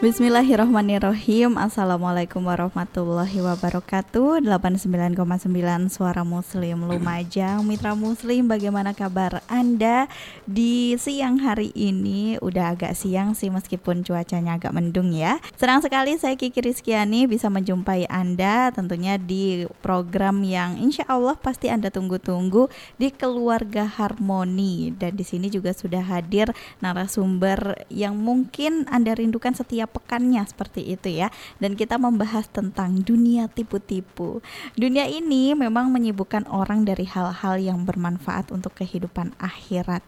Bismillahirrahmanirrahim. Assalamualaikum warahmatullahi wabarakatuh. 89,9 Suara Muslim Lumajang Mitra Muslim bagaimana kabar Anda di siang hari ini? Udah agak siang sih meskipun cuacanya agak mendung ya. Senang sekali saya Kiki Rizkyani bisa menjumpai Anda Tentunya di program yang insya Allah pasti Anda tunggu-tunggu Di Keluarga Harmoni. Dan di sini juga sudah hadir narasumber yang mungkin Anda rindukan setiap pekannya seperti itu ya. Dan kita membahas tentang dunia tipu-tipu. Dunia ini memang menyibukkan orang dari hal-hal yang bermanfaat untuk kehidupan akhirat.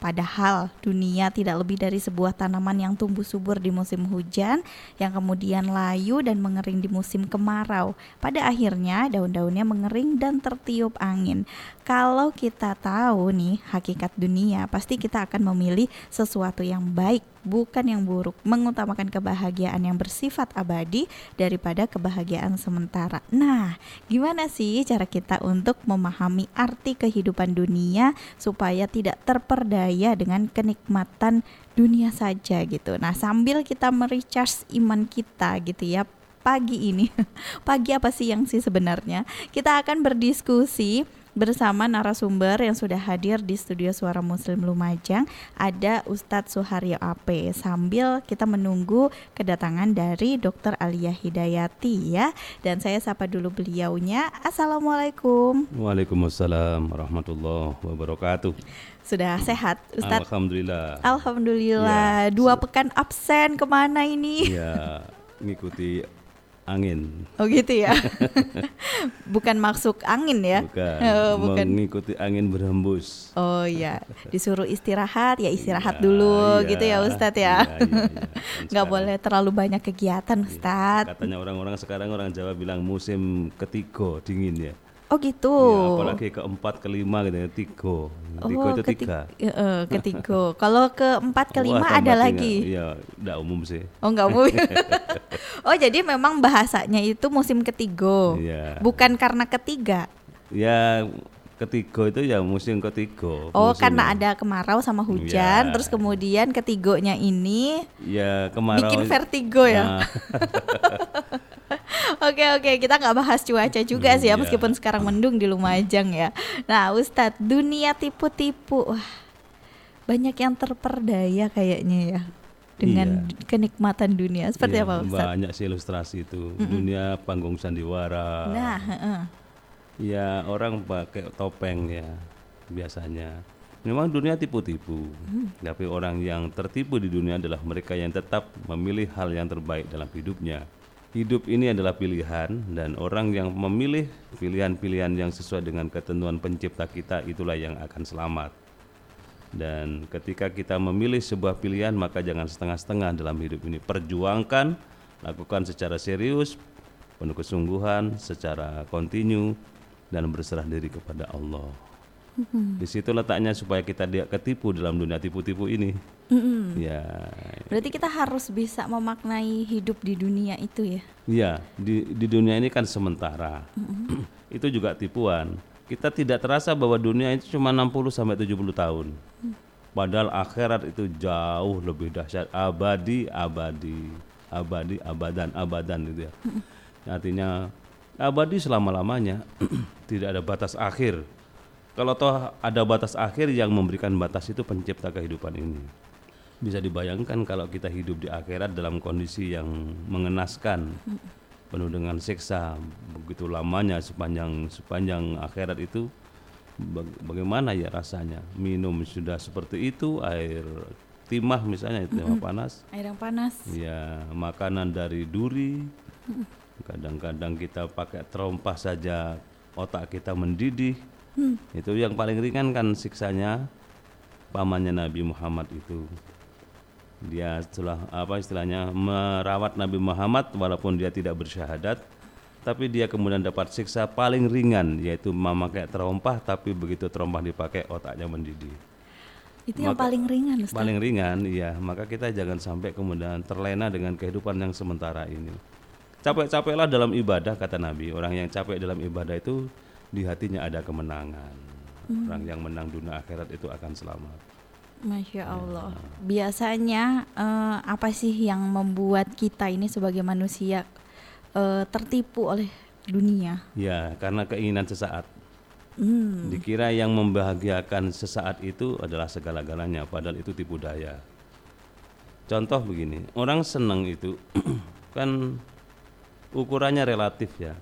Padahal dunia tidak lebih dari sebuah tanaman yang tumbuh subur di musim hujan, yang kemudian layu dan mengering di musim kemarau. Pada akhirnya daun-daunnya mengering dan tertiup angin. Kalau kita tahu nih hakikat dunia, pasti kita akan memilih sesuatu yang baik bukan yang buruk, mengutamakan kebahagiaan yang bersifat abadi daripada kebahagiaan sementara. Nah, gimana sih cara kita untuk memahami arti kehidupan dunia supaya tidak terperdaya dengan kenikmatan dunia saja gitu. Nah, sambil kita merecharge iman kita gitu ya pagi ini. pagi apa sih yang sih sebenarnya? Kita akan berdiskusi bersama narasumber yang sudah hadir di studio Suara Muslim Lumajang ada Ustadz Suharyo AP sambil kita menunggu kedatangan dari Dr. Alia Hidayati ya. Dan saya sapa dulu beliaunya. Assalamualaikum. Waalaikumsalam warahmatullahi wabarakatuh. Sudah sehat Ustadz? Alhamdulillah. Alhamdulillah. Ya, dua pekan absen ke mana ini? Ya ngikuti angin. Oh gitu ya. bukan masuk angin ya. Bukan. Oh, bukan. Mengikuti angin berhembus. Oh iya. Disuruh istirahat ya istirahat ya, dulu iya. gitu ya Ustadz ya. Iya, iya, iya. Nggak boleh terlalu banyak kegiatan iya. Ustadz. Katanya orang-orang sekarang orang Jawa bilang musim ketiga dingin ya. Oh gitu. Ya, apalagi keempat, kelima gitu ya, tiga. Tiga oh, itu tiga. Uh, ketiga. Kalau keempat, kelima Wah, ada lagi. Iya, enggak umum sih. Oh enggak umum. oh jadi memang bahasanya itu musim ketiga. Iya. Bukan karena ketiga. Ya ketiga itu ya musim ketiga. Oh, musim karena ada kemarau sama hujan, ya. terus kemudian ketigonya ini ya kemarau bikin vertigo ya. Nah. Oke oke kita nggak bahas cuaca juga hmm, sih ya iya. meskipun sekarang mendung di Lumajang ya. Nah Ustadz dunia tipu-tipu wah banyak yang terperdaya kayaknya ya dengan iya. kenikmatan dunia seperti iya, apa Ustadz? Banyak sih ilustrasi itu mm -mm. dunia panggung sandiwara. Nah, uh. ya orang pakai topeng ya biasanya. Memang dunia tipu-tipu, hmm. tapi orang yang tertipu di dunia adalah mereka yang tetap memilih hal yang terbaik dalam hidupnya hidup ini adalah pilihan dan orang yang memilih pilihan-pilihan yang sesuai dengan ketentuan pencipta kita itulah yang akan selamat. Dan ketika kita memilih sebuah pilihan maka jangan setengah-setengah dalam hidup ini. Perjuangkan, lakukan secara serius, penuh kesungguhan, secara kontinu dan berserah diri kepada Allah. Mm-hmm. Di situ letaknya supaya kita tidak ketipu dalam dunia tipu-tipu ini. Mm-hmm. Ya. Berarti kita harus bisa memaknai hidup di dunia itu ya? Iya, di di dunia ini kan sementara. Mm-hmm. itu juga tipuan. Kita tidak terasa bahwa dunia itu cuma 60 sampai 70 tahun. Mm. Padahal akhirat itu jauh lebih dahsyat, abadi, abadi, abadi, abadan, abadan gitu ya. Mm-hmm. Artinya abadi selama-lamanya, tidak ada batas akhir kalau toh ada batas akhir yang memberikan batas itu pencipta kehidupan ini. Bisa dibayangkan kalau kita hidup di akhirat dalam kondisi yang mengenaskan, penuh dengan siksa, begitu lamanya sepanjang sepanjang akhirat itu bagaimana ya rasanya? Minum sudah seperti itu, air timah misalnya itu timah panas. Air yang panas. Ya, makanan dari duri. Kadang-kadang kita pakai terompah saja otak kita mendidih Hmm. Itu yang paling ringan kan siksanya pamannya Nabi Muhammad itu. Dia setelah apa istilahnya merawat Nabi Muhammad walaupun dia tidak bersyahadat tapi dia kemudian dapat siksa paling ringan yaitu memakai terompah tapi begitu terompah dipakai otaknya mendidih. Itu yang Maka- paling ringan, Ustaz. Paling ringan, iya. Maka kita jangan sampai kemudian terlena dengan kehidupan yang sementara ini. Capek-capeklah dalam ibadah kata Nabi. Orang yang capek dalam ibadah itu di hatinya ada kemenangan. Orang yang menang dunia akhirat itu akan selamat. Masya Allah. Biasanya eh, apa sih yang membuat kita ini sebagai manusia eh, tertipu oleh dunia? Ya, karena keinginan sesaat. Hmm. Dikira yang membahagiakan sesaat itu adalah segala-galanya, padahal itu tipu daya. Contoh begini, orang senang itu kan ukurannya relatif ya.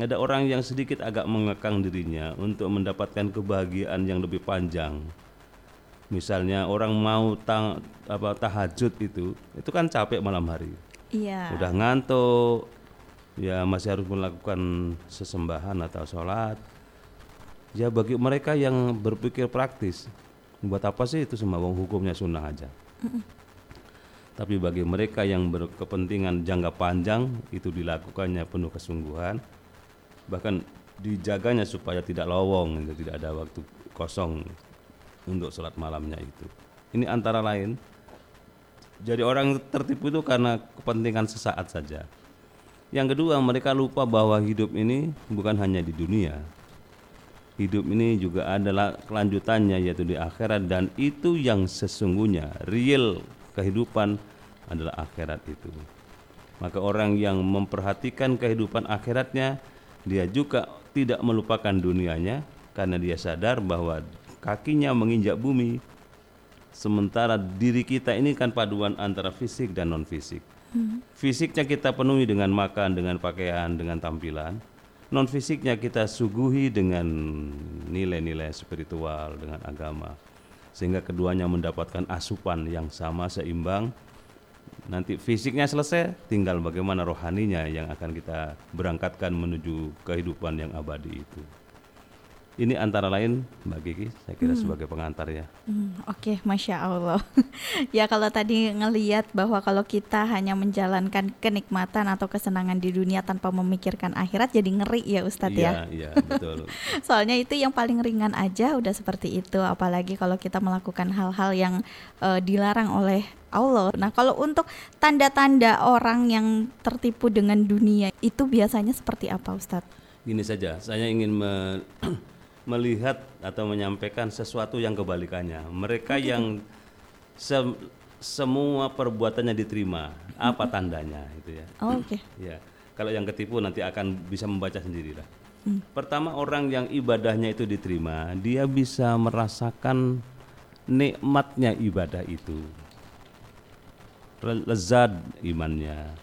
Ada orang yang sedikit agak mengekang dirinya untuk mendapatkan kebahagiaan yang lebih panjang. Misalnya orang mau tang, apa tahajud itu, itu kan capek malam hari. Iya. Udah ngantuk, ya masih harus melakukan sesembahan atau sholat. Ya bagi mereka yang berpikir praktis, buat apa sih itu semua wong hukumnya sunnah aja. Tapi bagi mereka yang berkepentingan jangka panjang itu dilakukannya penuh kesungguhan, bahkan dijaganya supaya tidak lowong, gitu, tidak ada waktu kosong untuk sholat malamnya itu. Ini antara lain jadi orang tertipu itu karena kepentingan sesaat saja. Yang kedua, mereka lupa bahwa hidup ini bukan hanya di dunia. Hidup ini juga adalah kelanjutannya yaitu di akhirat dan itu yang sesungguhnya real kehidupan adalah akhirat itu. Maka orang yang memperhatikan kehidupan akhiratnya dia juga tidak melupakan dunianya karena dia sadar bahwa kakinya menginjak bumi Sementara diri kita ini kan paduan antara fisik dan non fisik. Fisiknya kita penuhi dengan makan, dengan pakaian, dengan tampilan. Non fisiknya kita suguhi dengan nilai-nilai spiritual, dengan agama. Sehingga keduanya mendapatkan asupan yang sama seimbang. Nanti fisiknya selesai, tinggal bagaimana rohaninya yang akan kita berangkatkan menuju kehidupan yang abadi itu. Ini antara lain Mbak Kiki, saya kira sebagai pengantar ya. Hmm, Oke, masya Allah. ya kalau tadi ngeliat bahwa kalau kita hanya menjalankan kenikmatan atau kesenangan di dunia tanpa memikirkan akhirat, jadi ngeri ya Ustadz ya. Iya, iya, betul. Soalnya itu yang paling ringan aja udah seperti itu, apalagi kalau kita melakukan hal-hal yang eh, dilarang oleh Allah. Nah, kalau untuk tanda-tanda orang yang tertipu dengan dunia itu biasanya seperti apa, Ustadz? Gini saja, saya ingin me- melihat atau menyampaikan sesuatu yang kebalikannya. Mereka yang se- semua perbuatannya diterima, apa tandanya itu ya? Oh, Oke. Ya, kalau yang ketipu nanti akan bisa membaca sendiri lah. Pertama orang yang ibadahnya itu diterima, dia bisa merasakan nikmatnya ibadah itu, lezat imannya.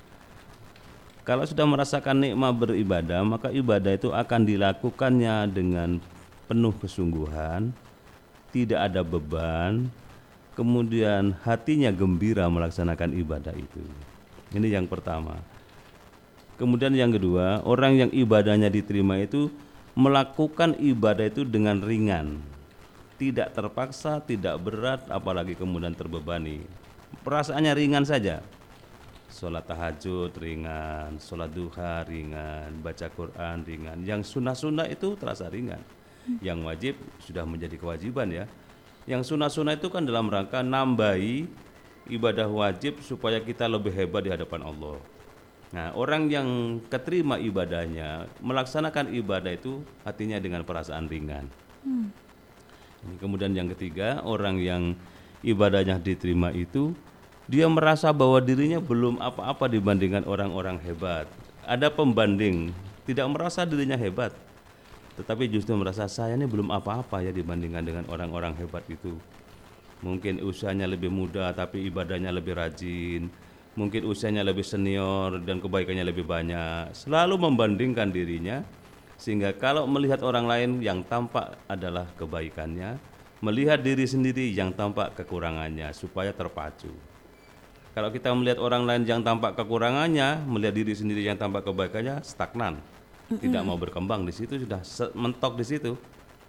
Kalau sudah merasakan nikmat beribadah, maka ibadah itu akan dilakukannya dengan penuh kesungguhan, tidak ada beban, kemudian hatinya gembira melaksanakan ibadah itu. Ini yang pertama. Kemudian yang kedua, orang yang ibadahnya diterima itu melakukan ibadah itu dengan ringan. Tidak terpaksa, tidak berat, apalagi kemudian terbebani. Perasaannya ringan saja. Sholat tahajud ringan, sholat duha ringan, baca Quran ringan. Yang sunnah-sunnah itu terasa ringan. Yang wajib sudah menjadi kewajiban ya. Yang sunnah-sunnah itu kan dalam rangka nambahi ibadah wajib supaya kita lebih hebat di hadapan Allah. Nah, orang yang keterima ibadahnya, melaksanakan ibadah itu hatinya dengan perasaan ringan. Ini kemudian yang ketiga, orang yang ibadahnya diterima itu dia merasa bahwa dirinya belum apa-apa dibandingkan orang-orang hebat. Ada pembanding, tidak merasa dirinya hebat. Tetapi justru merasa saya ini belum apa-apa ya dibandingkan dengan orang-orang hebat itu. Mungkin usianya lebih muda tapi ibadahnya lebih rajin. Mungkin usianya lebih senior dan kebaikannya lebih banyak. Selalu membandingkan dirinya sehingga kalau melihat orang lain yang tampak adalah kebaikannya, melihat diri sendiri yang tampak kekurangannya supaya terpacu. Kalau kita melihat orang lain yang tampak kekurangannya, melihat diri sendiri yang tampak kebaikannya, stagnan, tidak mau berkembang di situ sudah mentok di situ.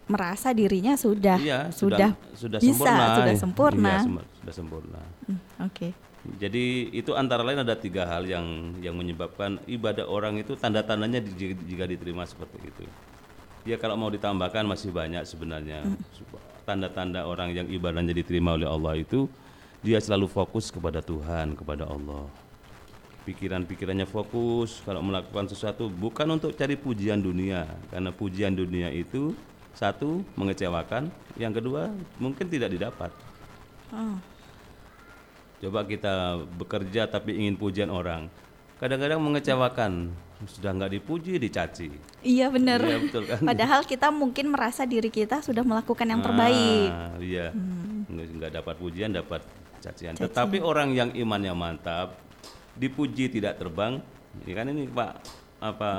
merasa dirinya sudah Iya, sudah, sudah bisa, sempurna. sudah sempurna. Iya, sem- sudah sempurna. Hmm, Oke. Jadi itu antara lain ada tiga hal yang yang menyebabkan ibadah orang itu tanda-tandanya di- jika diterima seperti itu. Ya kalau mau ditambahkan masih banyak sebenarnya tanda-tanda orang yang ibadahnya diterima oleh Allah itu dia selalu fokus kepada Tuhan, kepada Allah. Pikiran-pikirannya fokus kalau melakukan sesuatu bukan untuk cari pujian dunia karena pujian dunia itu satu mengecewakan, yang kedua mungkin tidak didapat. Oh. Coba kita bekerja tapi ingin pujian orang. Kadang-kadang mengecewakan. Sudah nggak dipuji, dicaci. Iya benar. Iya, betul kan? Padahal kita mungkin merasa diri kita sudah melakukan yang terbaik. Hmm. Ah, iya. Nggak, nggak dapat pujian, dapat cacian. Tetapi orang yang imannya mantap, dipuji tidak terbang. Ini kan ini Pak apa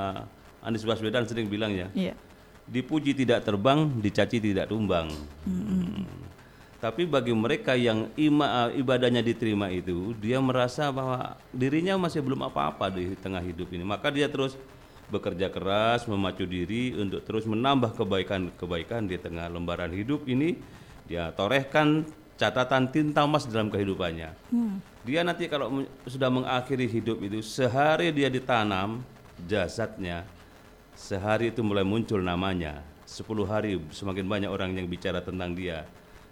Anies Baswedan sering bilang ya. Iya. Dipuji tidak terbang, dicaci tidak tumbang. Hmm. Tapi bagi mereka yang ima, ibadahnya diterima itu, dia merasa bahwa dirinya masih belum apa-apa di tengah hidup ini. Maka dia terus bekerja keras, memacu diri untuk terus menambah kebaikan-kebaikan di tengah lembaran hidup ini. Dia torehkan catatan tinta emas dalam kehidupannya. Dia nanti kalau sudah mengakhiri hidup itu, sehari dia ditanam jasadnya, Sehari itu mulai muncul namanya. 10 hari semakin banyak orang yang bicara tentang dia.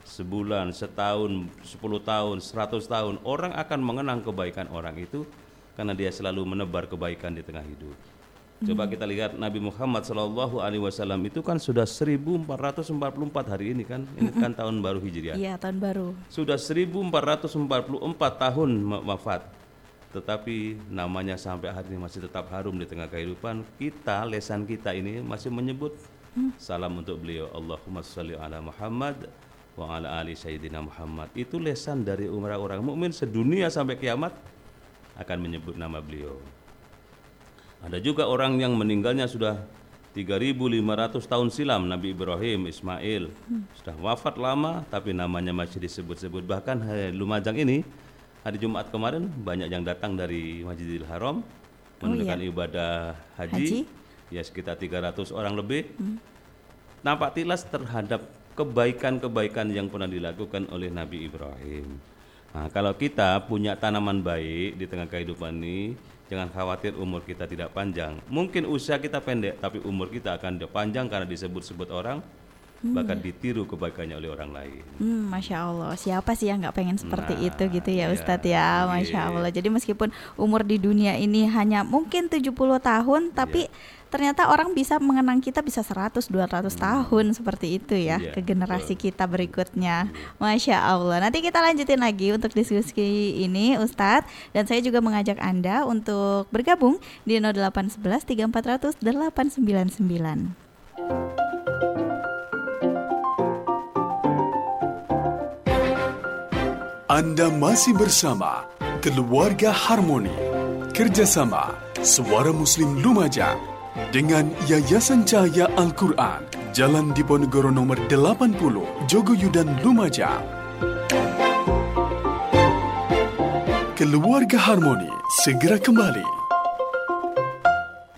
Sebulan, setahun, 10 tahun, 100 tahun orang akan mengenang kebaikan orang itu karena dia selalu menebar kebaikan di tengah hidup. Coba kita lihat Nabi Muhammad Shallallahu Alaihi Wasallam itu kan sudah 1444 hari ini kan, ini kan tahun baru hijriah. Iya, tahun baru. Sudah 1444 tahun wafat. Tetapi namanya sampai hari ini masih tetap harum di tengah kehidupan kita, lesan kita ini masih menyebut salam untuk beliau. Allahumma sholli ala Muhammad wa ala ali sayyidina Muhammad. Itu lesan dari orang-orang mukmin sedunia sampai kiamat akan menyebut nama beliau. Ada juga orang yang meninggalnya sudah 3500 tahun silam Nabi Ibrahim, Ismail. Sudah wafat lama tapi namanya masih disebut-sebut. Bahkan hari Lumajang ini hari Jumat kemarin banyak yang datang dari Masjidil Haram menunaikan ibadah haji, Haji. ya sekitar 300 orang lebih. Nampak tilas terhadap kebaikan-kebaikan yang pernah dilakukan oleh Nabi Ibrahim. Nah, kalau kita punya tanaman baik di tengah kehidupan ini, jangan khawatir umur kita tidak panjang. Mungkin usia kita pendek, tapi umur kita akan panjang karena disebut-sebut orang, bahkan ditiru kebaikannya oleh orang lain. Hmm, masya Allah. Siapa sih yang nggak pengen seperti Nah, itu gitu ya, iya, Ustadz ya, masya iya. Allah. Jadi meskipun umur di dunia ini hanya mungkin 70 tahun, tapi Iya. Ternyata orang bisa mengenang kita bisa 100, 200 tahun seperti itu ya Iya, ke generasi kita berikutnya. Masya Allah. Nanti kita lanjutin lagi untuk diskusi ini, Ustadz. Dan saya juga mengajak anda untuk bergabung di 0811 3400 899. Anda masih bersama Keluarga Harmoni Kerjasama Suara Muslim Lumajang dengan Yayasan Cahaya Al-Quran Jalan Diponegoro nomor 80 Jogoyudan Lumajang. Keluarga Harmoni segera kembali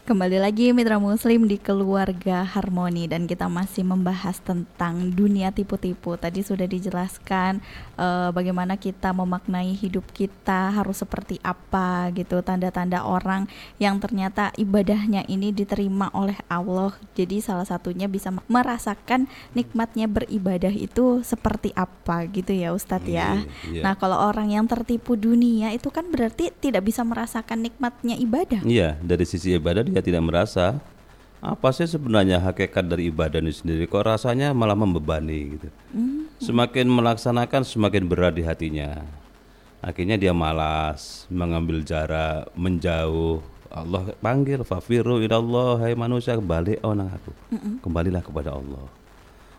Kembali lagi Mitra Muslim di Keluarga Harmoni dan kita masih membahas tentang dunia tipu-tipu. Tadi sudah dijelaskan eh, bagaimana kita memaknai hidup kita harus seperti apa gitu, tanda-tanda orang yang ternyata ibadahnya ini diterima oleh Allah. Jadi salah satunya bisa merasakan nikmatnya beribadah itu seperti apa gitu ya Ustadz ya. Iya, iya. Nah, kalau orang yang tertipu dunia itu kan berarti tidak bisa merasakan nikmatnya ibadah. Iya, dari sisi ibadah dia tidak merasa apa sih sebenarnya hakikat dari ibadah ini sendiri kok rasanya malah membebani gitu. Semakin melaksanakan semakin berat di hatinya. Akhirnya dia malas, mengambil jarak, menjauh. Allah panggil fafiru ilallah hai manusia balik oh nang aku. Kembalilah kepada Allah.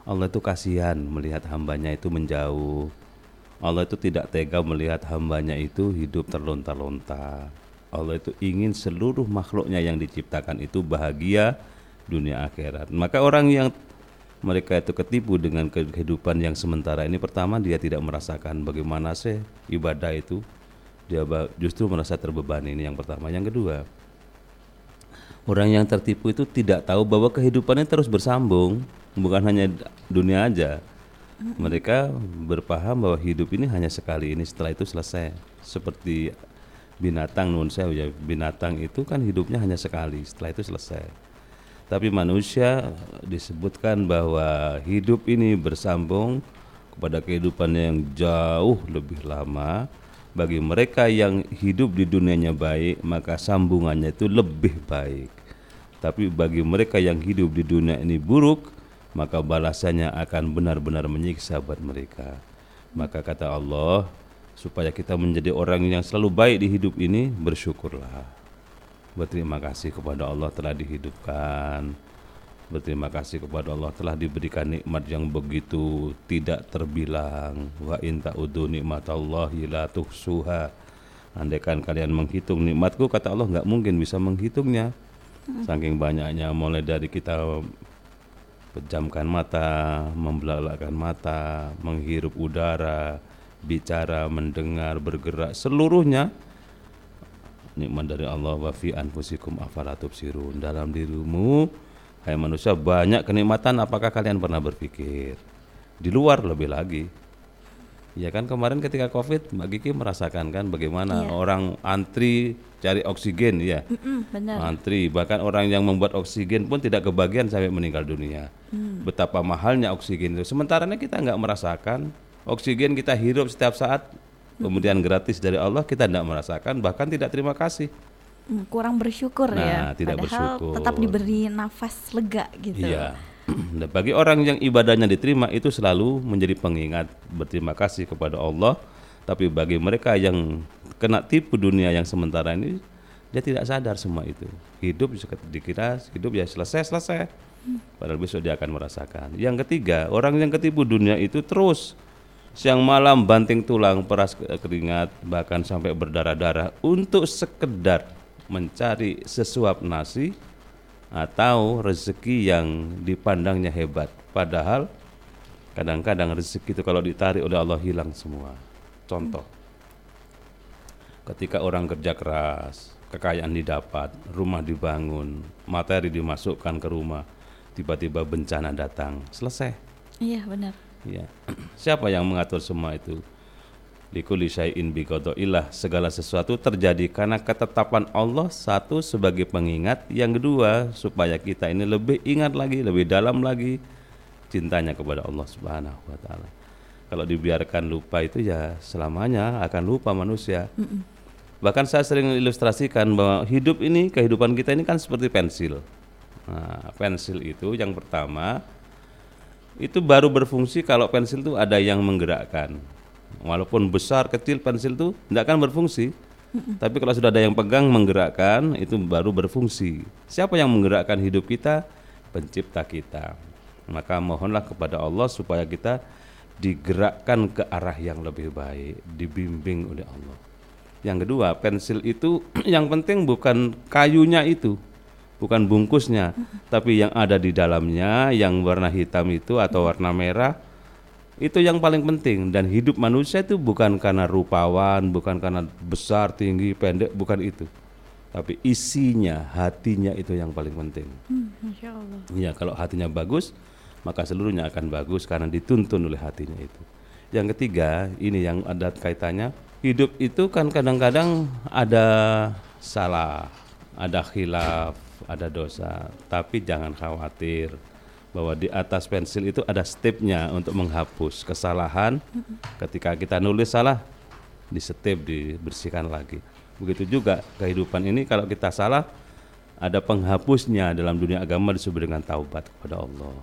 Allah itu kasihan melihat hambanya itu menjauh. Allah itu tidak tega melihat hambanya itu hidup terlontar-lontar. Allah itu ingin seluruh makhluknya yang diciptakan itu bahagia dunia akhirat. Maka orang yang mereka itu ketipu dengan kehidupan yang sementara ini pertama dia tidak merasakan bagaimana sih ibadah itu. Dia justru merasa terbebani ini yang pertama. Yang kedua, orang yang tertipu itu tidak tahu bahwa kehidupannya terus bersambung. bukan hanya dunia aja. Mereka berpaham bahwa hidup ini hanya sekali ini setelah itu selesai. Seperti binatang nun saya ya binatang itu kan hidupnya hanya sekali setelah itu selesai. Tapi manusia disebutkan bahwa hidup ini bersambung kepada kehidupan yang jauh lebih lama. Bagi mereka yang hidup di dunianya baik, maka sambungannya itu lebih baik. Tapi bagi mereka yang hidup di dunia ini buruk, maka balasannya akan benar-benar menyiksa buat mereka. Maka kata Allah, supaya kita menjadi orang yang selalu baik di hidup ini, bersyukurlah. Berterima kasih kepada Allah telah dihidupkan. Berterima kasih kepada Allah telah diberikan nikmat yang begitu tidak terbilang. Wa in ta'udu nikmatallahi la tuhsuha. Andaikan kalian menghitung nikmatku kata Allah nggak mungkin bisa menghitungnya. Saking banyaknya mulai dari kita pejamkan mata, membelalakkan mata, menghirup udara, bicara, mendengar, bergerak, seluruhnya nikmat dari Allah wa fi anfusikum afala tubsirun. Dalam dirimu hai manusia banyak kenikmatan apakah kalian pernah berpikir? Di luar lebih lagi. Ya kan kemarin ketika Covid Mbak Kiki merasakan kan bagaimana Iya. orang antri cari oksigen ya. Benar. Antri, bahkan orang yang membuat oksigen pun tidak kebagian sampai meninggal dunia. Betapa mahalnya oksigen itu. Sementara kita nggak merasakan oksigen kita hirup setiap saat, kemudian gratis dari Allah kita tidak merasakan, bahkan tidak terima kasih. Mm, kurang bersyukur Nah, ya. tidak Padahal bersyukur. tetap diberi nafas lega gitu. Iya. Dan bagi orang yang ibadahnya diterima itu selalu menjadi pengingat berterima kasih kepada Allah. Tapi bagi mereka yang kena tipu dunia yang sementara ini, dia tidak sadar semua itu. Hidup dikira hidup ya selesai selesai. Padahal besok dia akan merasakan. Yang ketiga, orang yang ketipu dunia itu terus siang malam banting tulang, peras ke- keringat, bahkan sampai berdarah-darah untuk sekedar mencari sesuap nasi atau rezeki yang dipandangnya hebat. Padahal kadang-kadang rezeki itu kalau ditarik oleh Allah hilang semua. Contoh, ketika orang kerja keras, kekayaan didapat, rumah dibangun, materi dimasukkan ke rumah, tiba-tiba bencana datang, selesai. Iya, benar. Ya. Siapa yang mengatur semua itu? Likuli syai'in biqada'illah segala sesuatu terjadi karena ketetapan Allah satu sebagai pengingat, yang kedua supaya kita ini lebih ingat lagi, lebih dalam lagi cintanya kepada Allah Subhanahu wa taala. Kalau dibiarkan lupa itu ya selamanya akan lupa manusia. Bahkan saya sering ilustrasikan bahwa hidup ini, kehidupan kita ini kan seperti pensil. Nah, pensil itu yang pertama itu baru berfungsi kalau pensil itu ada yang menggerakkan. Walaupun besar kecil pensil itu tidak akan berfungsi. Tapi kalau sudah ada yang pegang menggerakkan itu baru berfungsi. Siapa yang menggerakkan hidup kita? Pencipta kita. Maka mohonlah kepada Allah supaya kita digerakkan ke arah yang lebih baik, dibimbing oleh Allah. Yang kedua, pensil itu yang penting bukan kayunya itu, bukan bungkusnya, tapi yang ada di dalamnya, yang warna hitam itu atau warna merah, itu yang paling penting. Dan hidup manusia itu bukan karena rupawan, bukan karena besar, tinggi, pendek, bukan itu. Tapi isinya, hatinya itu yang paling penting. Hmm, Masya Allah. Iya, kalau hatinya bagus, maka seluruhnya akan bagus karena dituntun oleh hatinya itu. Yang ketiga, ini yang ada kaitannya, hidup itu kan kadang-kadang ada salah, ada khilaf, ada dosa, tapi jangan khawatir bahwa di atas pensil itu ada stepnya untuk menghapus kesalahan. Ketika kita nulis salah, di step dibersihkan lagi. Begitu juga kehidupan ini kalau kita salah ada penghapusnya dalam dunia agama disebut dengan taubat kepada Allah.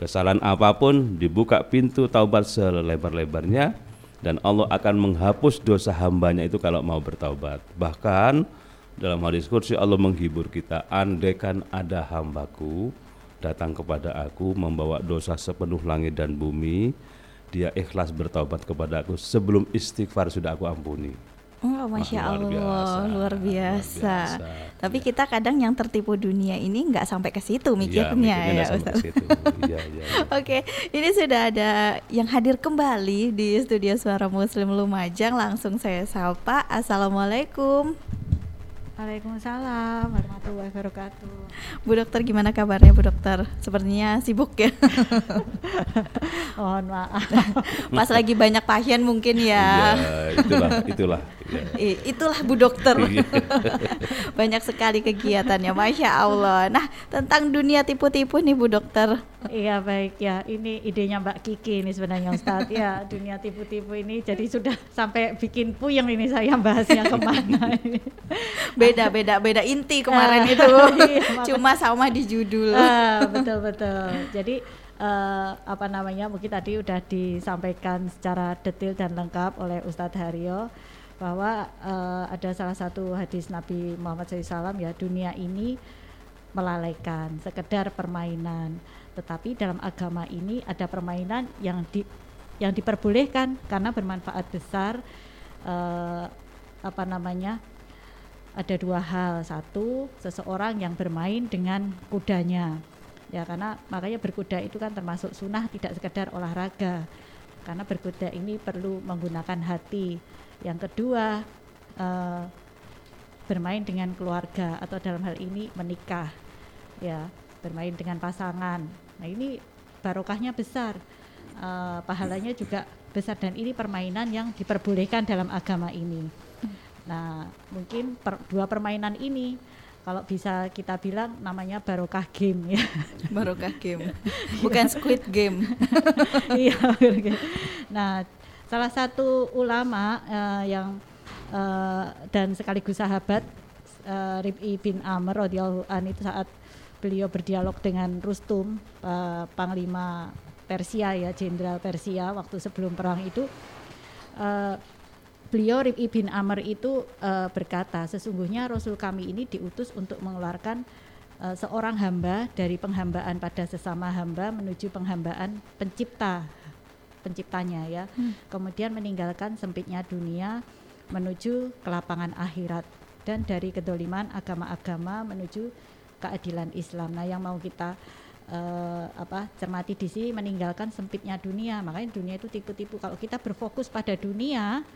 Kesalahan apa pun dibuka pintu taubat selebar-lebarnya dan Allah akan menghapus dosa hambanya itu kalau mau bertaubat. Bahkan dalam hadis kursi Allah menghibur kita, andaikan ada hambaku datang kepada aku membawa dosa sepenuh langit dan bumi, dia ikhlas bertaubat kepada aku sebelum istighfar sudah aku ampuni. Oh, masya luar Allah, biasa, luar luar biasa. biasa. Tapi kita kadang yang tertipu dunia ini nggak sampai ke situ Iya, mikirnya ya, Ustaz. situ. Iya, iya, iya. Oke, ini sudah ada yang hadir kembali di studio Suara Muslim Lumajang. Langsung saya sapa. Assalamualaikum. Waalaikumsalam warahmatullahi wabarakatuh. Bu dokter gimana kabarnya Bu dokter? Sepertinya sibuk ya. Mohon maaf. Pas lagi banyak pasien mungkin ya. Ya, itulah, itulah. Ya. Itulah Bu dokter. Iya. banyak sekali kegiatannya, masya Allah. Nah tentang dunia tipu-tipu nih Bu dokter. Iya baik ya, ini idenya Mbak Kiki ini sebenarnya Ustadz ya dunia tipu-tipu ini jadi sudah sampai bikin puyeng ini saya bahasnya ke mana ini. Beda beda beda inti kemarin Ah, itu. iya. Cuma sama di judul. Ah, betul betul. Jadi eh, apa namanya mungkin tadi udah disampaikan secara detail dan lengkap oleh Ustadz Haryo bahwa eh, ada salah satu hadis Nabi Muhammad SAW ya dunia ini melalaikan sekedar permainan tetapi dalam agama ini ada permainan yang di yang diperbolehkan karena bermanfaat besar eh, apa namanya ada dua hal. Satu seseorang yang bermain dengan kudanya. Ya karena makanya berkuda itu kan termasuk sunnah tidak sekedar olahraga. Karena berkuda ini perlu menggunakan hati. Yang kedua eh, bermain dengan keluarga atau dalam hal ini menikah. Ya bermain dengan pasangan. Nah ini barokahnya besar. Eh, pahalanya juga besar. Dan ini permainan yang diperbolehkan dalam agama ini nah mungkin per- dua permainan ini kalau bisa kita bilang namanya barokah game ya Barokah game. Bukan Squid Game. iya nah salah satu ulama eh, yang eh, dan sekaligus sahabat eh, Rib'i bin Amr radhiyallahu an itu saat beliau berdialog dengan Rustum eh, panglima Persia ya jenderal Persia waktu sebelum perang itu eh, beliau Rib'i bin Amr itu eh, berkata sesungguhnya Rasul kami ini diutus untuk mengeluarkan eh, seorang hamba dari penghambaan pada sesama hamba menuju penghambaan pencipta penciptanya ya. Kemudian meninggalkan sempitnya dunia menuju kelapangan akhirat dan dari kedoliman agama-agama menuju keadilan Islam. Nah yang mau kita eh, apa cermati di sini meninggalkan sempitnya dunia. Makanya dunia itu tipu-tipu. Kalau kita berfokus pada dunia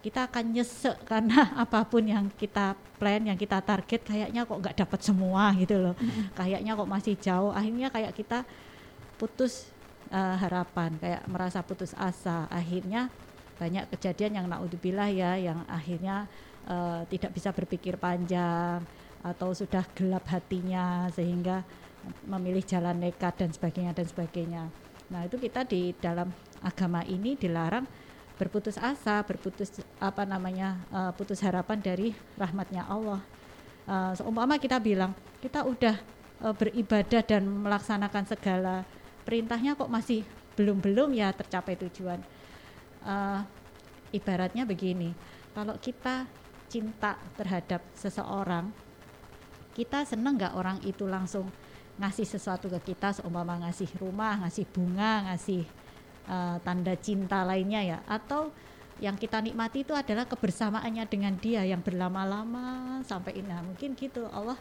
kita akan nyesek karena apa pun yang kita plan yang kita target kayaknya kok nggak dapat semua gitu loh. Kayaknya kok masih jauh. Akhirnya kayak kita putus eh, harapan kayak merasa putus asa. Akhirnya banyak kejadian yang naudzubillah ya yang akhirnya eh, tidak bisa berpikir panjang atau sudah gelap hatinya sehingga memilih jalan nekat dan sebagainya dan sebagainya. Nah, itu kita di dalam agama ini dilarang berputus asa, berputus apa namanya? eh, putus harapan dari rahmatnya Allah. Eh, seumpama kita bilang kita udah eh, beribadah dan melaksanakan segala perintahnya kok masih belum-belum ya tercapai tujuan. Eh, ibaratnya begini, kalau kita cinta terhadap seseorang, kita seneng nggak orang itu langsung ngasih sesuatu ke kita seumpama ngasih rumah ngasih bunga ngasih eh, tanda cinta lainnya ya? Atau yang kita nikmati itu adalah kebersamaannya dengan dia yang berlama-lama sampai ini. Nah, mungkin gitu. Allah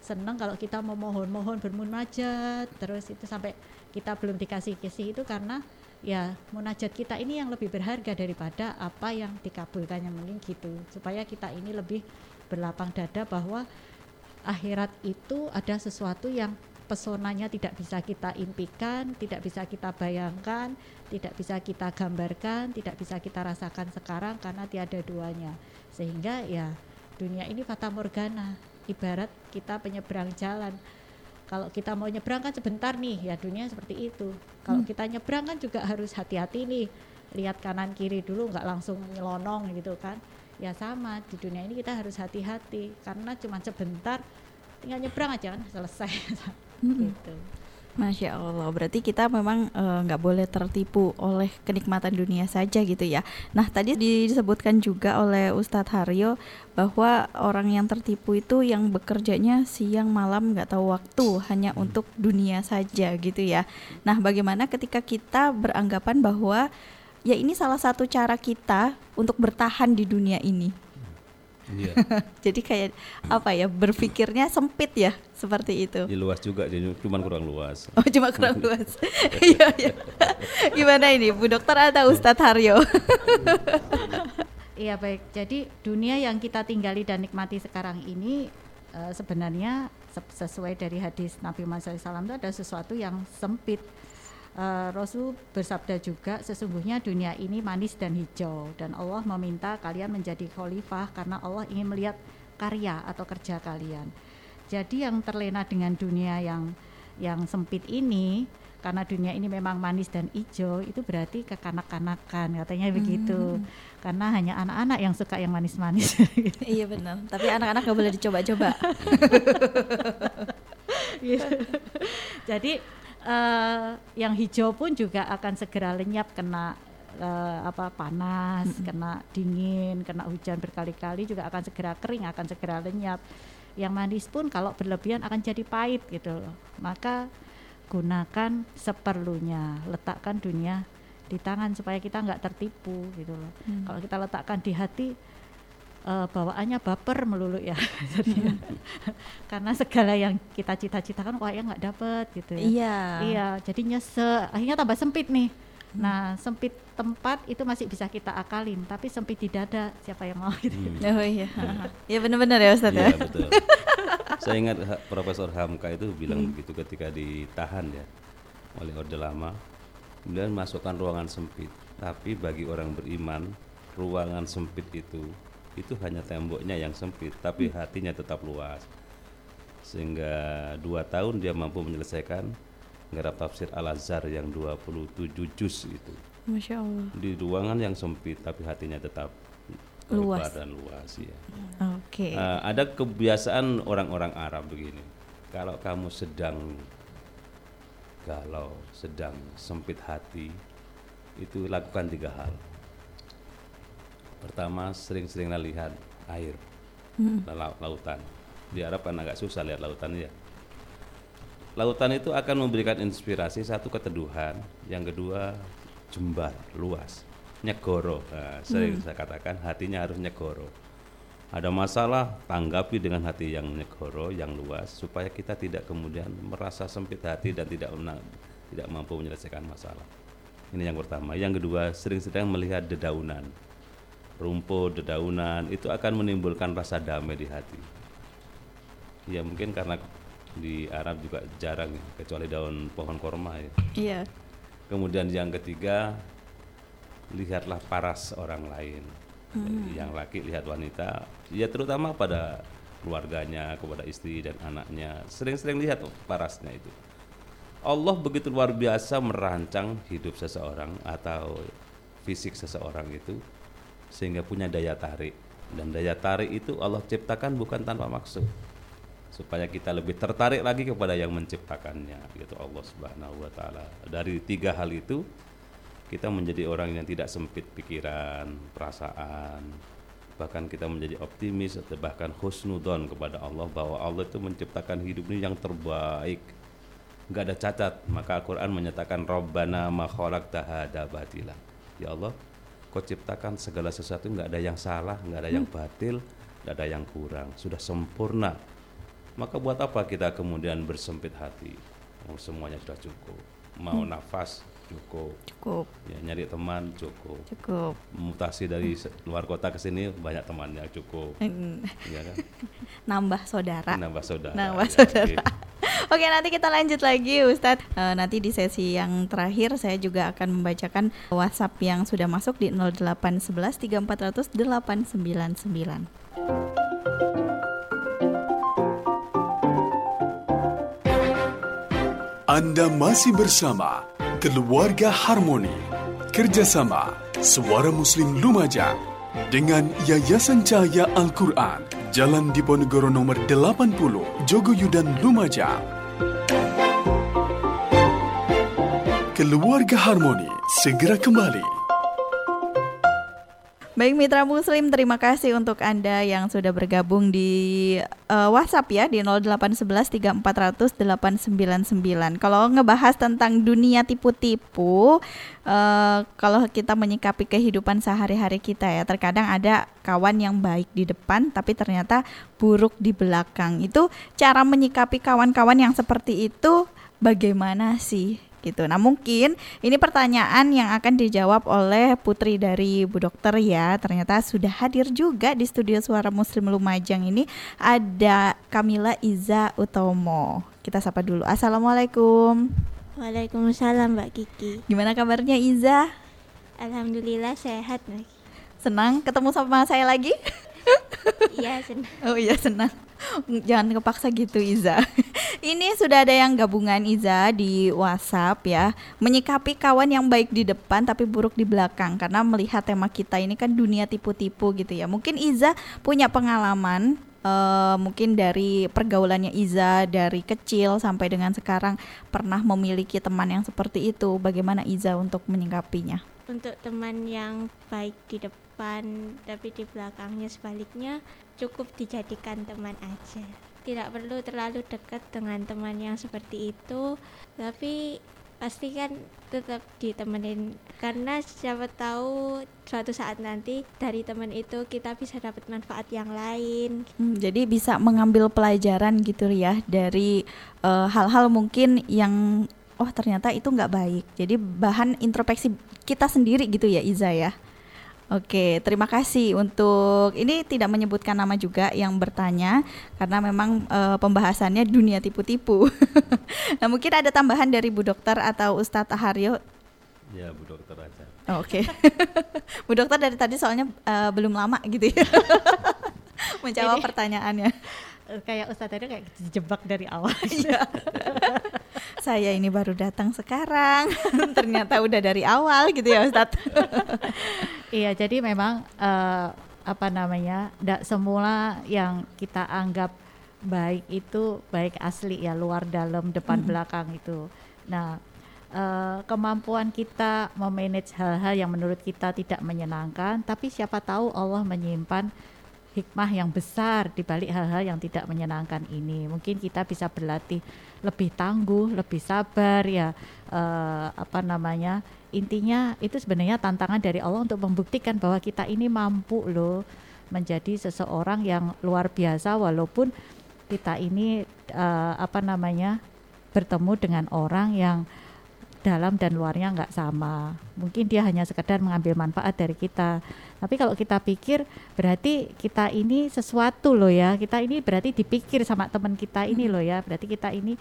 senang kalau kita memohon-mohon bermunajat terus itu sampai kita belum dikasih kasih itu karena ya munajat kita ini yang lebih berharga daripada apa yang dikabulkannya. Mungkin gitu. Supaya kita ini lebih berlapang dada bahwa akhirat itu ada sesuatu yang pesonanya tidak bisa kita impikan, tidak bisa kita bayangkan, tidak bisa kita gambarkan, tidak bisa kita rasakan sekarang karena tiada duanya. Sehingga ya dunia ini fata morgana, ibarat kita penyeberang jalan. Kalau kita mau nyebrang kan sebentar nih, ya dunia seperti itu. Kalau kita nyebrang kan juga harus hati-hati nih, lihat kanan kiri dulu, nggak langsung nyelonong gitu kan. Ya sama di dunia ini kita harus hati-hati karena cuma sebentar, tinggal nyebrang aja kan selesai. gitu. Masya Allah, berarti kita memang eh, nggak boleh tertipu oleh kenikmatan dunia saja gitu ya. Nah tadi disebutkan juga oleh Ustadz Haryo bahwa orang yang tertipu itu yang bekerjanya siang malam nggak tahu waktu hanya untuk dunia saja gitu ya. Nah bagaimana ketika kita beranggapan bahwa ya ini salah satu cara kita untuk bertahan di dunia ini. Iya. Jadi kayak apa ya berpikirnya sempit ya seperti itu. Jadi luas juga, jadi cuman kurang luas. Oh cuma kurang luas. Iya iya. Gimana ini Bu Dokter atau Ustadz Haryo? Iya baik. Jadi dunia yang kita tinggali dan nikmati sekarang ini uh, sebenarnya sesuai dari hadis Nabi Muhammad SAW itu ada sesuatu yang sempit. Uh, Rasul bersabda juga sesungguhnya dunia ini manis dan hijau dan Allah meminta kalian menjadi khalifah karena Allah ingin melihat karya atau kerja kalian. Jadi yang terlena dengan dunia yang yang sempit ini karena dunia ini memang manis dan hijau itu berarti kekanak-kanakan katanya hmm. begitu karena hanya anak-anak yang suka yang manis-manis iya benar tapi anak-anak gak boleh dicoba-coba gitu. jadi uh, yang hijau pun juga akan segera lenyap kena uh, apa panas hmm. kena dingin kena hujan berkali-kali juga akan segera kering akan segera lenyap yang manis pun kalau berlebihan akan jadi pahit gitu loh maka gunakan seperlunya letakkan dunia di tangan supaya kita nggak tertipu gitu loh hmm. kalau kita letakkan di hati uh, bawaannya baper melulu ya hmm. karena segala yang kita cita-citakan wah ya nggak dapet gitu ya iya iya jadi nyesek akhirnya tambah sempit nih hmm. nah sempit tempat itu masih bisa kita akalin tapi sempit di dada siapa yang mau gitu hmm. oh iya ya benar-benar ya Ustadz ya, ya betul saya ingat Profesor Hamka itu bilang hmm. begitu ketika ditahan ya oleh Orde Lama. Kemudian masukkan ruangan sempit. Tapi bagi orang beriman, ruangan sempit itu itu hanya temboknya yang sempit, tapi hmm. hatinya tetap luas. Sehingga dua tahun dia mampu menyelesaikan garap tafsir Al-Azhar yang 27 juz itu. Masya Allah. Di ruangan yang sempit, tapi hatinya tetap luas dan luas ya. Oke. Okay. Uh, ada kebiasaan orang-orang Arab begini. Kalau kamu sedang galau, sedang sempit hati, itu lakukan tiga hal. Pertama, sering-seringlah lihat air, hmm. lautan. Di Arab kan agak susah lihat lautan ya. Lautan itu akan memberikan inspirasi satu keteduhan, yang kedua jembar luas nyegoro. Nah, sering hmm. saya katakan hatinya harus nyegoro. Ada masalah, tanggapi dengan hati yang nyegoro, yang luas, supaya kita tidak kemudian merasa sempit hati dan tidak tidak mampu menyelesaikan masalah. Ini yang pertama. Yang kedua, sering-sering melihat dedaunan, rumput, dedaunan, itu akan menimbulkan rasa damai di hati. Ya mungkin karena di Arab juga jarang, kecuali daun pohon korma ya. Iya. Kemudian yang ketiga, lihatlah paras orang lain. Hmm. Yang laki lihat wanita, ya terutama pada keluarganya, kepada istri dan anaknya. Sering-sering lihat parasnya itu. Allah begitu luar biasa merancang hidup seseorang atau fisik seseorang itu sehingga punya daya tarik. Dan daya tarik itu Allah ciptakan bukan tanpa maksud. Supaya kita lebih tertarik lagi kepada yang menciptakannya gitu Allah Subhanahu wa taala. Dari tiga hal itu kita menjadi orang yang tidak sempit pikiran, perasaan, bahkan kita menjadi optimis atau bahkan husnudon kepada Allah bahwa Allah itu menciptakan hidup ini yang terbaik. Nggak ada cacat. Maka Al-Quran menyatakan Rabbana ma batila. Ya Allah kau ciptakan segala sesuatu nggak ada yang salah nggak ada yang hmm. batil nggak ada yang kurang. Sudah sempurna. Maka buat apa kita kemudian bersempit hati? Oh, semuanya sudah cukup. Mau hmm. nafas? Cukup. Cukup. Ya nyari teman? Cukup. Cukup. Mutasi dari luar kota ke sini banyak temannya cukup. Mm. ya kan? Nambah saudara. Nambah saudara nambah ya, saudara. Okay. Oke nanti kita lanjut lagi Ustadz. Uh, Nanti di sesi yang terakhir saya juga akan membacakan WhatsApp yang sudah masuk di 0811 3400 899 Anda masih bersama Keluarga Harmoni, kerjasama Suara Muslim Lumajang dengan Yayasan Cahaya Al-Quran, Jalan Diponegoro nomor 80, Jogoyudan Lumajang. Keluarga Harmoni segera kembali. Baik Mitra Muslim, terima kasih untuk Anda yang sudah bergabung di uh, WhatsApp ya di 0811 3400 899. Kalau ngebahas tentang dunia tipu-tipu, uh, kalau kita menyikapi kehidupan sehari-hari kita ya, terkadang ada kawan yang baik di depan tapi ternyata buruk di belakang. Itu cara menyikapi kawan-kawan yang seperti itu bagaimana sih? Gitu. Nah mungkin ini pertanyaan yang akan dijawab oleh putri dari Bu Dokter ya. Ternyata sudah hadir juga di studio Suara Muslim Lumajang ini ada Kamila Iza Utomo. Kita sapa dulu. Assalamualaikum. Waalaikumsalam Mbak Kiki. Gimana kabarnya Iza? Alhamdulillah sehat Mbak. Senang ketemu sama saya lagi? Iya senang. Oh iya senang. Jangan kepaksa gitu Iza. Ini sudah ada yang gabungan Iza di WhatsApp ya. Menyikapi kawan yang baik di depan tapi buruk di belakang karena melihat tema kita ini kan dunia tipu-tipu gitu ya. Mungkin Iza punya pengalaman uh, mungkin dari pergaulannya Iza dari kecil sampai dengan sekarang pernah memiliki teman yang seperti itu. Bagaimana Iza untuk menyikapinya? Untuk teman yang baik di depan tapi di belakangnya sebaliknya cukup dijadikan teman aja tidak perlu terlalu dekat dengan teman yang seperti itu tapi pasti kan tetap ditemenin karena siapa tahu suatu saat nanti dari teman itu kita bisa dapat manfaat yang lain. Hmm, jadi bisa mengambil pelajaran gitu ya dari eh, hal-hal uh, mungkin yang oh ternyata itu nggak baik. Jadi bahan introspeksi kita sendiri gitu ya Iza ya. Oke, terima kasih untuk ini tidak menyebutkan nama juga yang bertanya karena memang e, pembahasannya dunia tipu-tipu. nah, mungkin ada tambahan dari Bu Dokter atau Ustadz Haryo? Ya, Bu Dokter aja. Oh, Oke, okay. Bu Dokter dari tadi soalnya e, belum lama gitu ya menjawab pertanyaannya. Kayak Ustadz tadi kayak dijebak dari awal. Iya. Saya ini baru datang sekarang, ternyata udah dari awal gitu ya Ustadz. iya, jadi memang uh, apa namanya, tidak semula yang kita anggap baik itu baik asli ya luar dalam depan hmm. belakang itu. Nah, uh, kemampuan kita memanage hal-hal yang menurut kita tidak menyenangkan, tapi siapa tahu Allah menyimpan hikmah yang besar di balik hal-hal yang tidak menyenangkan ini. Mungkin kita bisa berlatih lebih tangguh, lebih sabar ya uh, apa namanya? Intinya itu sebenarnya tantangan dari Allah untuk membuktikan bahwa kita ini mampu loh menjadi seseorang yang luar biasa walaupun kita ini uh, apa namanya? bertemu dengan orang yang dalam dan luarnya nggak sama. Mungkin dia hanya sekedar mengambil manfaat dari kita. Tapi kalau kita pikir berarti kita ini sesuatu loh ya. Kita ini berarti dipikir sama teman kita ini loh ya. Berarti kita ini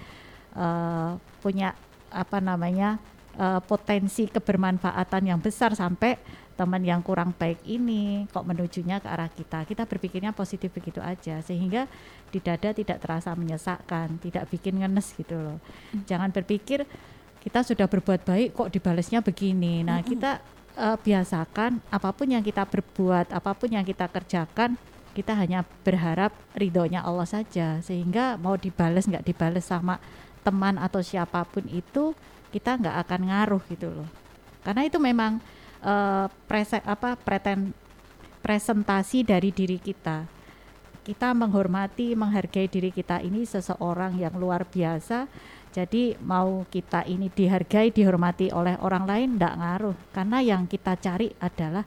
uh, punya apa namanya uh, potensi kebermanfaatan yang besar sampai teman yang kurang baik ini kok menujunya ke arah kita. Kita berpikirnya positif begitu aja sehingga di dada tidak terasa menyesakkan, tidak bikin ngenes gitu loh. Hmm. Jangan berpikir kita sudah berbuat baik kok dibalasnya begini. Nah, kita uh, biasakan apa pun yang kita berbuat, apa pun yang kita kerjakan, kita hanya berharap ridhonya Allah saja. Sehingga mau dibalas nggak dibalas sama teman atau siapa pun itu kita nggak akan ngaruh gitu loh. Karena itu memang uh, prese, apa preten, presentasi dari diri kita. Kita menghormati, menghargai diri kita ini seseorang yang luar biasa jadi mau kita ini dihargai, dihormati oleh orang lain tidak ngaruh karena yang kita cari adalah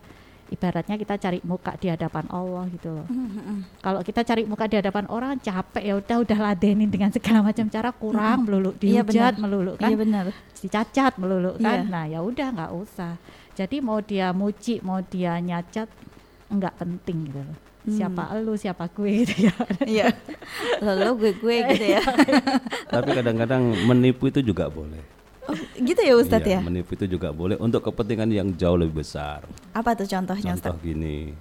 ibaratnya kita cari muka di hadapan Allah gitu loh. Mm-hmm. Kalau kita cari muka di hadapan orang capek ya udah udah ladenin dengan segala macam cara kurang mm-hmm. melulu iya, dihujat iya melulu kan. Iya benar. Dicacat melulu kan. Iya. Nah, ya udah nggak usah. Jadi mau dia muji, mau dia nyacat nggak penting gitu loh siapa hmm. lu siapa gue gitu ya. Iya. Lalu gue gue gitu ya. Tapi kadang-kadang menipu itu juga boleh. Oh, gitu ya Ustadz iya, ya? menipu itu juga boleh untuk kepentingan yang jauh lebih besar. Apa tuh contohnya contoh Ustadz? gini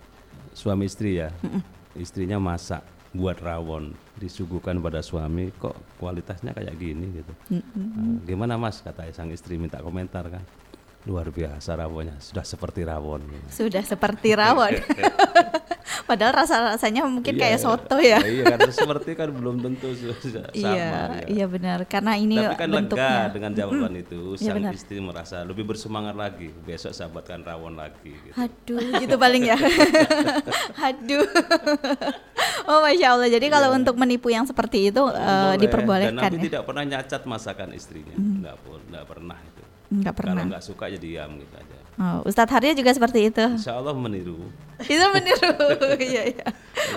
suami istri ya. Mm-mm. istrinya masak buat rawon disuguhkan pada suami kok kualitasnya kayak gini gitu. Nah, gimana mas? Kata sang istri minta komentar kan. Luar biasa rawonnya sudah seperti rawon. Sudah seperti rawon padahal rasa rasanya mungkin iya, kayak soto ya iya karena seperti kan belum tentu sama iya ya. iya benar karena ini tapi kan bentuknya. lega dengan jawaban itu iya, sang ya istri merasa lebih bersemangat lagi besok saya buatkan rawon lagi gitu. aduh gitu paling ya aduh oh masya allah jadi ya. kalau untuk menipu yang seperti itu uh, diperbolehkan dan Nabi ya? tidak pernah nyacat masakan istrinya hmm. nggak, nggak pernah itu Enggak pernah. Kalau nggak suka ya diam gitu aja. Oh, Ustadz Harya juga seperti itu. Insya Allah meniru. Itu meniru, iya iya.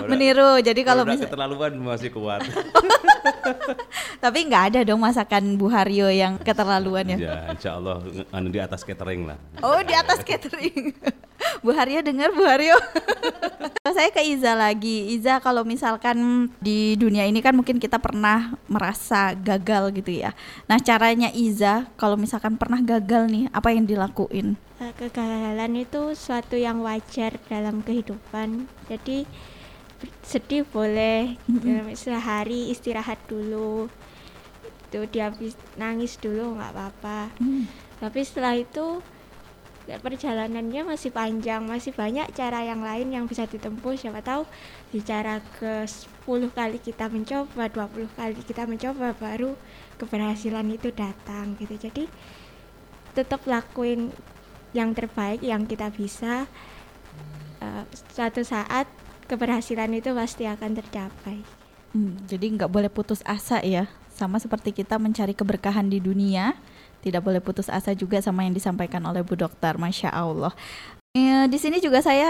Meniru. Jadi kalau udah misal keterlaluan masih kuat. tapi nggak ada dong masakan Bu Haryo yang keterlaluan ya. ya, insya Allah anu di atas catering lah. Oh di atas catering. Bu Haryo dengar Bu Haryo. Saya ke Iza lagi. Iza kalau misalkan di dunia ini kan mungkin kita pernah merasa gagal gitu ya. Nah caranya Iza kalau misalkan pernah gagal nih apa yang dilakuin? Eh, Kegagalan itu suatu yang wajar dalam kehidupan. Jadi sedih boleh dalam sehari istirahat dulu. Itu dia nangis dulu nggak apa-apa. Tapi setelah itu ya, perjalanannya masih panjang, masih banyak cara yang lain yang bisa ditempuh. Siapa tahu di cara ke 10 kali kita mencoba, 20 kali kita mencoba baru keberhasilan itu datang gitu. Jadi tetap lakuin yang terbaik yang kita bisa. Suatu saat keberhasilan itu pasti akan tercapai. Hmm, jadi nggak boleh putus asa ya. Sama seperti kita mencari keberkahan di dunia, tidak boleh putus asa juga sama yang disampaikan oleh Bu Dokter. Masya Allah. Ya, di sini juga saya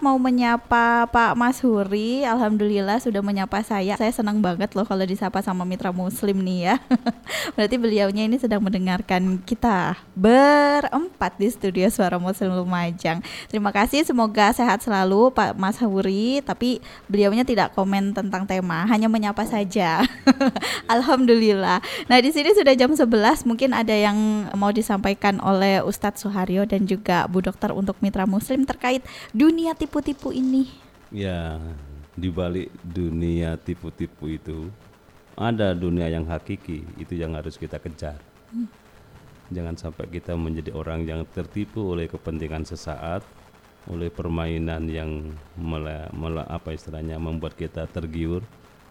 mau menyapa Pak Mas Huri. Alhamdulillah sudah menyapa saya. Saya senang banget loh kalau disapa sama mitra Muslim nih ya. Berarti beliaunya ini sedang mendengarkan kita berempat di studio Suara Muslim Lumajang. Terima kasih. Semoga sehat selalu Pak Mas Huri. Tapi beliaunya tidak komen tentang tema, hanya menyapa saja. Alhamdulillah. Nah di sini sudah jam 11. Mungkin ada yang mau disampaikan oleh Ustadz Suharyo dan juga Bu Dokter untuk mitra Muslim terkait dunia tipu-tipu ini. Ya, di balik dunia tipu-tipu itu ada dunia yang hakiki, itu yang harus kita kejar. Jangan sampai kita menjadi orang yang tertipu oleh kepentingan sesaat, oleh permainan yang mela, mela- apa istilahnya membuat kita tergiur,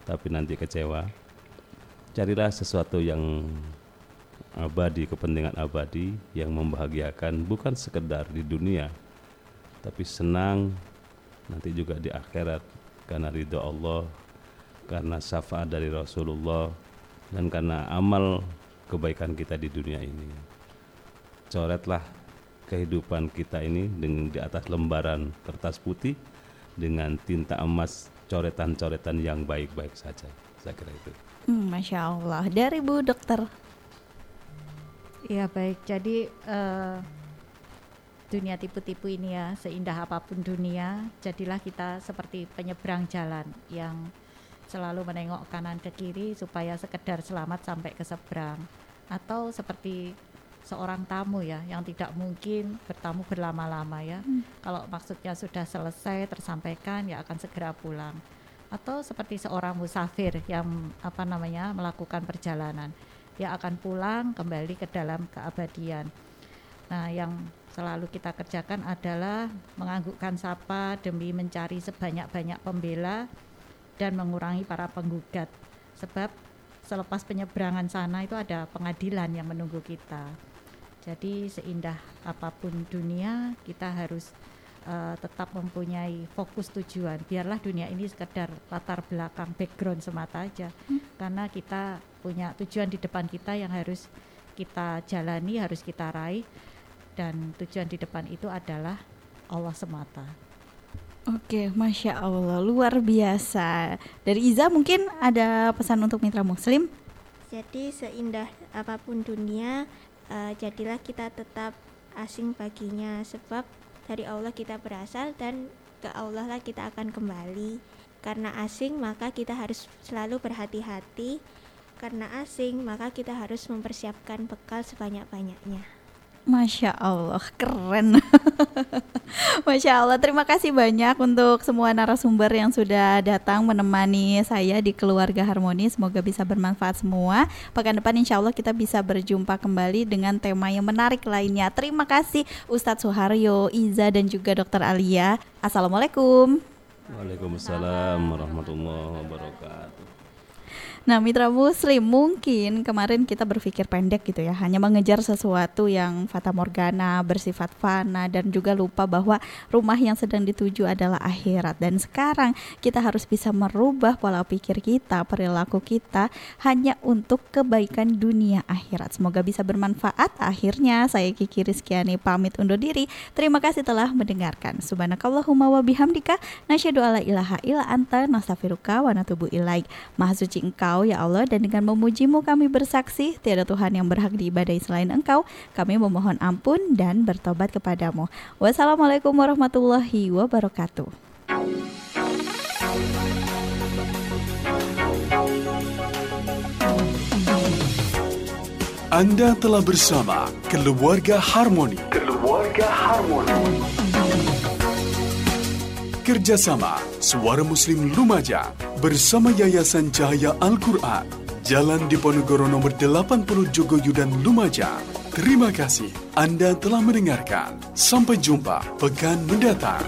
tapi nanti kecewa. Carilah sesuatu yang abadi, kepentingan abadi yang membahagiakan bukan sekedar di dunia, tapi senang nanti juga di akhirat karena ridho Allah, karena syafaat dari Rasulullah dan karena amal kebaikan kita di dunia ini. Coretlah kehidupan kita ini dengan di atas lembaran kertas putih dengan tinta emas coretan-coretan yang baik-baik saja. Saya kira itu. Hmm, Masya Allah. Dari Bu Dokter. Ya baik, jadi eh, dunia tipu-tipu ini ya seindah apa pun dunia, jadilah kita seperti penyeberang jalan yang selalu menengok kanan ke kiri supaya sekedar selamat sampai ke seberang, atau seperti seorang tamu ya yang tidak mungkin bertamu berlama-lama ya. Kalau maksudnya sudah selesai tersampaikan ya akan segera pulang. Atau seperti seorang musafir yang apa namanya melakukan perjalanan dia akan pulang kembali ke dalam keabadian. Nah, yang selalu kita kerjakan adalah menganggukkan sapa demi mencari sebanyak-banyak pembela dan mengurangi para penggugat. Sebab selepas penyeberangan sana itu ada pengadilan yang menunggu kita. Jadi seindah apa pun dunia, kita harus eh, tetap mempunyai fokus tujuan. Biarlah dunia ini sekedar latar belakang background semata aja. Karena kita punya tujuan di depan kita yang harus kita jalani, harus kita raih dan tujuan di depan itu adalah Allah semata. Oke, Masya Allah. Luar biasa. Dari Iza mungkin ada pesan untuk mitra Muslim? Jadi seindah apa pun dunia, eh, jadilah kita tetap asing baginya sebab dari Allah kita berasal dan ke Allah lah kita akan kembali. Karena asing maka kita harus selalu berhati-hati. Karena asing maka kita harus mempersiapkan bekal sebanyak-banyaknya. Masya Allah, keren. Masya Allah, terima kasih banyak untuk semua narasumber yang sudah datang menemani saya di Keluarga Harmoni. Semoga bisa bermanfaat semua. Pekan depan insya Allah kita bisa berjumpa kembali dengan tema yang menarik lainnya. Terima kasih Ustadz Suharyo, Iza, dan juga Dokter Alia. Assalamualaikum. Waalaikumsalam warahmatullahi wabarakatuh. Nah, mitra muslim, mungkin kemarin kita berpikir pendek gitu ya, hanya mengejar sesuatu yang fata morgana, bersifat fana dan juga lupa bahwa rumah yang sedang dituju adalah akhirat. Dan sekarang kita harus bisa merubah pola pikir kita, perilaku kita hanya untuk kebaikan dunia akhirat. Semoga bisa bermanfaat. Akhirnya saya Kiki Rizkyani pamit undur diri. Terima kasih telah mendengarkan. Subhanakallahumma wa bihamdika alla ilaha illa anta nastaghfiruka wa natubu ilaik. Maha suci Engkau ya Allah dan dengan memujimu kami bersaksi tiada Tuhan yang berhak diibadai selain Engkau. Kami memohon ampun dan bertobat kepadamu. Wassalamualaikum warahmatullahi wabarakatuh. Anda telah bersama Keluarga Harmoni. Keluarga Harmoni. Kerjasama Suara Muslim Lumajang bersama Yayasan Cahaya Al-Quran. Jalan Diponegoro nomor 80 Jogoyudan Lumajang. Terima kasih Anda telah mendengarkan. Sampai jumpa pekan mendatang.